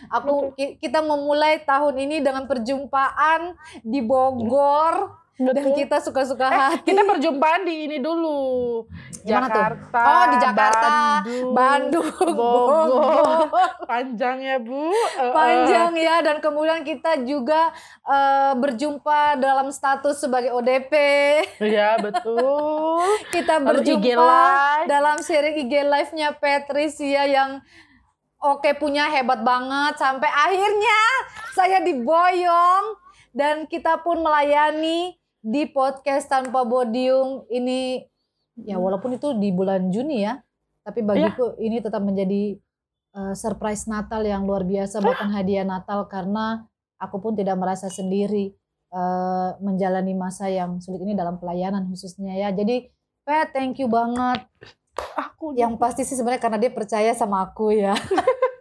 Aku ki- kita memulai tahun ini dengan perjumpaan di Bogor dan Betul. kita suka-suka Eh, hati. kita perjumpaan di ini dulu. Gimana tuh? Jakarta. Oh, di Jakarta, Bandung. Bandung, Bogor. Bogor. Panjang ya, Bu. Eh, panjang ya dan kemudian kita juga eh, berjumpa dalam status sebagai ODP eh. Iya, betul. kita berjumpa Live. dalam sharing IG live-nya Patricia yang oke punya hebat banget sampai akhirnya saya diboyong dan kita pun melayani di podcast tanpa podium ini. Ya walaupun itu di bulan Juni ya tapi bagiku ini tetap menjadi eh, surprise Natal yang luar biasa bahkan hadiah Natal karena aku pun tidak merasa sendiri eh, menjalani masa yang sulit ini dalam pelayanan khususnya ya. Jadi Pat thank you banget. Aku yang pasti sih sebenarnya karena dia percaya sama aku ya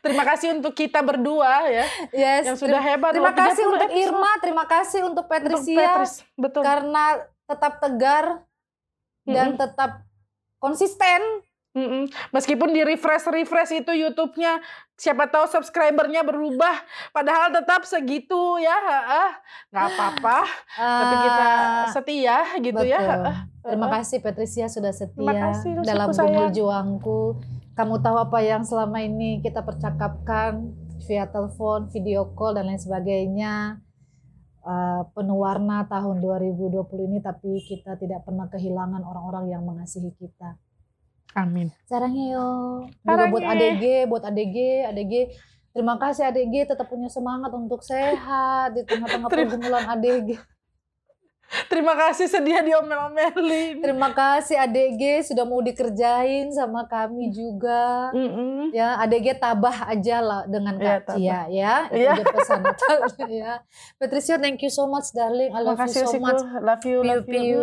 terima kasih untuk kita berdua ya yes yang sudah hebat terima kasih 30 untuk episode. Irma terima kasih untuk Untuk Patricia Petris, betul. karena tetap tegar dan Mm-mm. tetap konsisten Mm-mm. Meskipun di refresh refresh itu YouTube-nya, siapa tahu subscribernya berubah, padahal tetap segitu ya, nggak apa-apa. Tapi kita Ah, setia gitu ya. betul. ah. Terima kasih Patricia sudah setia kasih, dalam sayang. gumul juangku. Kamu tahu apa yang selama ini kita percakapkan via telepon, video call dan lain sebagainya. Eh, penuh warna tahun 2020 ini tapi kita tidak pernah kehilangan orang-orang yang mengasihi kita. Amin. Sarangnya yo. Juga buat Sarangnya. ADG, buat ADG, ADG. Terima kasih ADG tetap punya semangat untuk sehat di tengah-tengah pergumulan ADG. Terima kasih sedia diomel-omelin. Terima kasih ADG sudah mau dikerjain sama kami juga. Mm-mm. Ya, ADG tabah aja lah dengan Iya, Kak Cia ya. Itu Iya. pesan ya. Patricia, thank you so much darling. I love you kasih so Usiku. much. Love you, love you.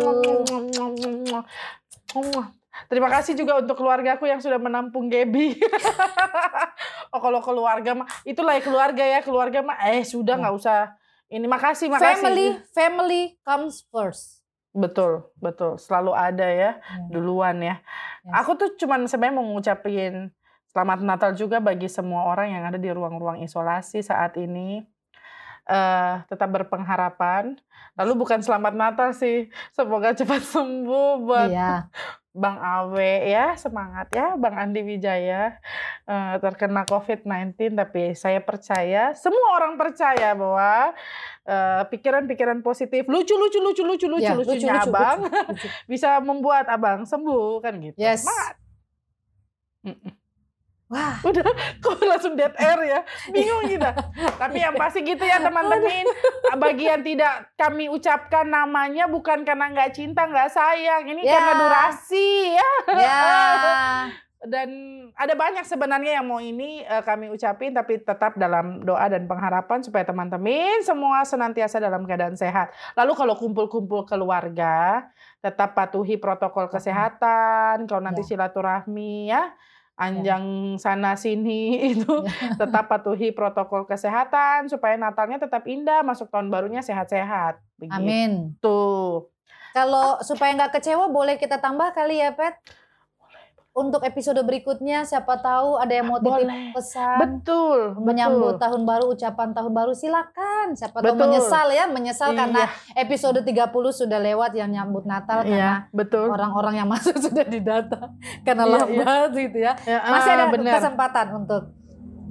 Terima kasih juga untuk keluargaku yang sudah menampung Gaby. oh kalau keluarga mah itulah ya keluarga ya keluarga mah eh sudah nggak usah ini makasih makasih Family, family comes first. betul betul selalu ada ya Ya. duluan ya. Yes. Aku tuh cuman sebenarnya mau ngucapin selamat Natal juga bagi semua orang yang ada di ruang-ruang isolasi saat ini. eh tetap berpengharapan. Lalu bukan selamat Natal sih, semoga cepat sembuh buat Iya. Bang Awe ya, semangat ya Bang Andi Wijaya eh, terkena COVID-19 tapi saya percaya, semua orang percaya bahwa eh, pikiran-pikiran positif, lucu lucu lucu lucu lucu Ya, lucunya lucu, lucu, Abang lucu, lucu. bisa membuat Abang sembuh kan gitu. Yes. Semangat. Mm-mm. Wah, Udah kok langsung dead air ya. Bingung kita. Tapi yang pasti gitu ya teman-teman. Bagi yang tidak kami ucapkan namanya bukan karena nggak cinta, nggak sayang. Ini Ya. karena durasi ya. ya. Dan ada banyak sebenarnya yang mau ini eh, kami ucapin tapi tetap dalam doa dan pengharapan supaya teman-teman semua senantiasa dalam keadaan sehat. Lalu kalau kumpul-kumpul keluarga tetap patuhi protokol kesehatan. Kalau nanti Ya. silaturahmi ya anjang sana sini itu tetap patuhi protokol kesehatan supaya Natalnya tetap indah, masuk tahun barunya sehat-sehat. Amin. Kalau supaya nggak kecewa boleh kita tambah kali ya, Pet? Untuk episode berikutnya siapa tahu ada yang mau titip Boleh. pesan Betul, menyambut betul. tahun baru ucapan tahun baru silakan siapa tahu Betul. menyesal ya menyesal Iya. karena episode 30 sudah lewat yang nyambut Natal karena Iya, betul. orang-orang yang masuk sudah didata karena Iya, iya. banget gitu ya Ya, masih ah, ada benar. kesempatan untuk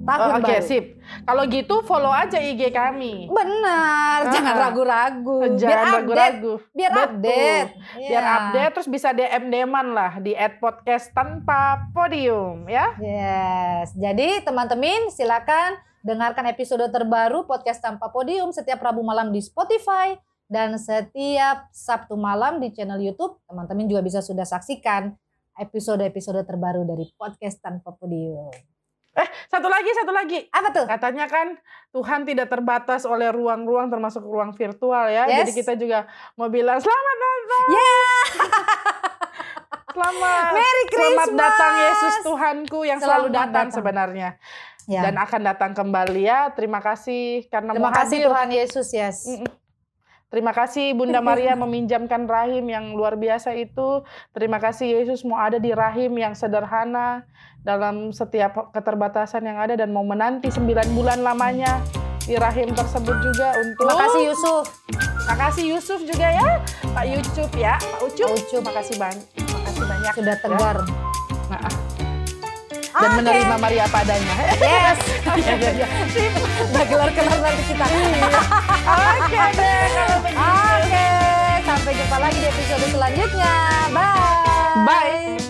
Oh, tahun Oke, baru sip. Kalau gitu follow aja IG kami. benar jangan Ah. ragu-ragu biar Jangan update ragu-ragu. biar update Biar Iya. update terus bisa DM DM-an lah di @podcast tanpa podium ya. Yes, jadi teman-teman silakan dengarkan episode terbaru podcast tanpa podium setiap Rabu malam di Spotify dan setiap Sabtu malam di channel YouTube. Teman-teman juga bisa sudah saksikan episode-episode terbaru dari podcast tanpa podium. Satu lagi, satu lagi. Apa tuh? Katanya kan Tuhan tidak terbatas oleh ruang-ruang termasuk ruang virtual ya. Yes. Jadi kita juga mau bilang selamat Natal. Selamat. Merry Selamat Christmas. datang Yesus Tuhanku yang selalu Selamat datang, datang. sebenarnya Ya. dan akan datang kembali ya. Terima kasih karena Terima kasih hadir. Tuhan Yesus, yes. Mm-mm. Terima kasih Bunda Maria meminjamkan rahim yang luar biasa itu. Terima kasih Yesus mau ada di rahim yang sederhana dalam setiap keterbatasan yang ada dan mau menanti sembilan bulan lamanya di rahim tersebut juga untuk Terima kasih Yusuf. Terima kasih Yusuf juga ya, Pak Yucup ya, Pak Ucup. Pak Ucup. Makasih banyak, makasih banyak. Sudah tegar. Nah, ah dan okay. menerima Maria padanya. Yes. Iya, iya, iya. Udah kelar-kelar nanti kita. Oke deh kalau begitu. Oke, okay. sampai jumpa lagi di episode selanjutnya. Bye. Bye.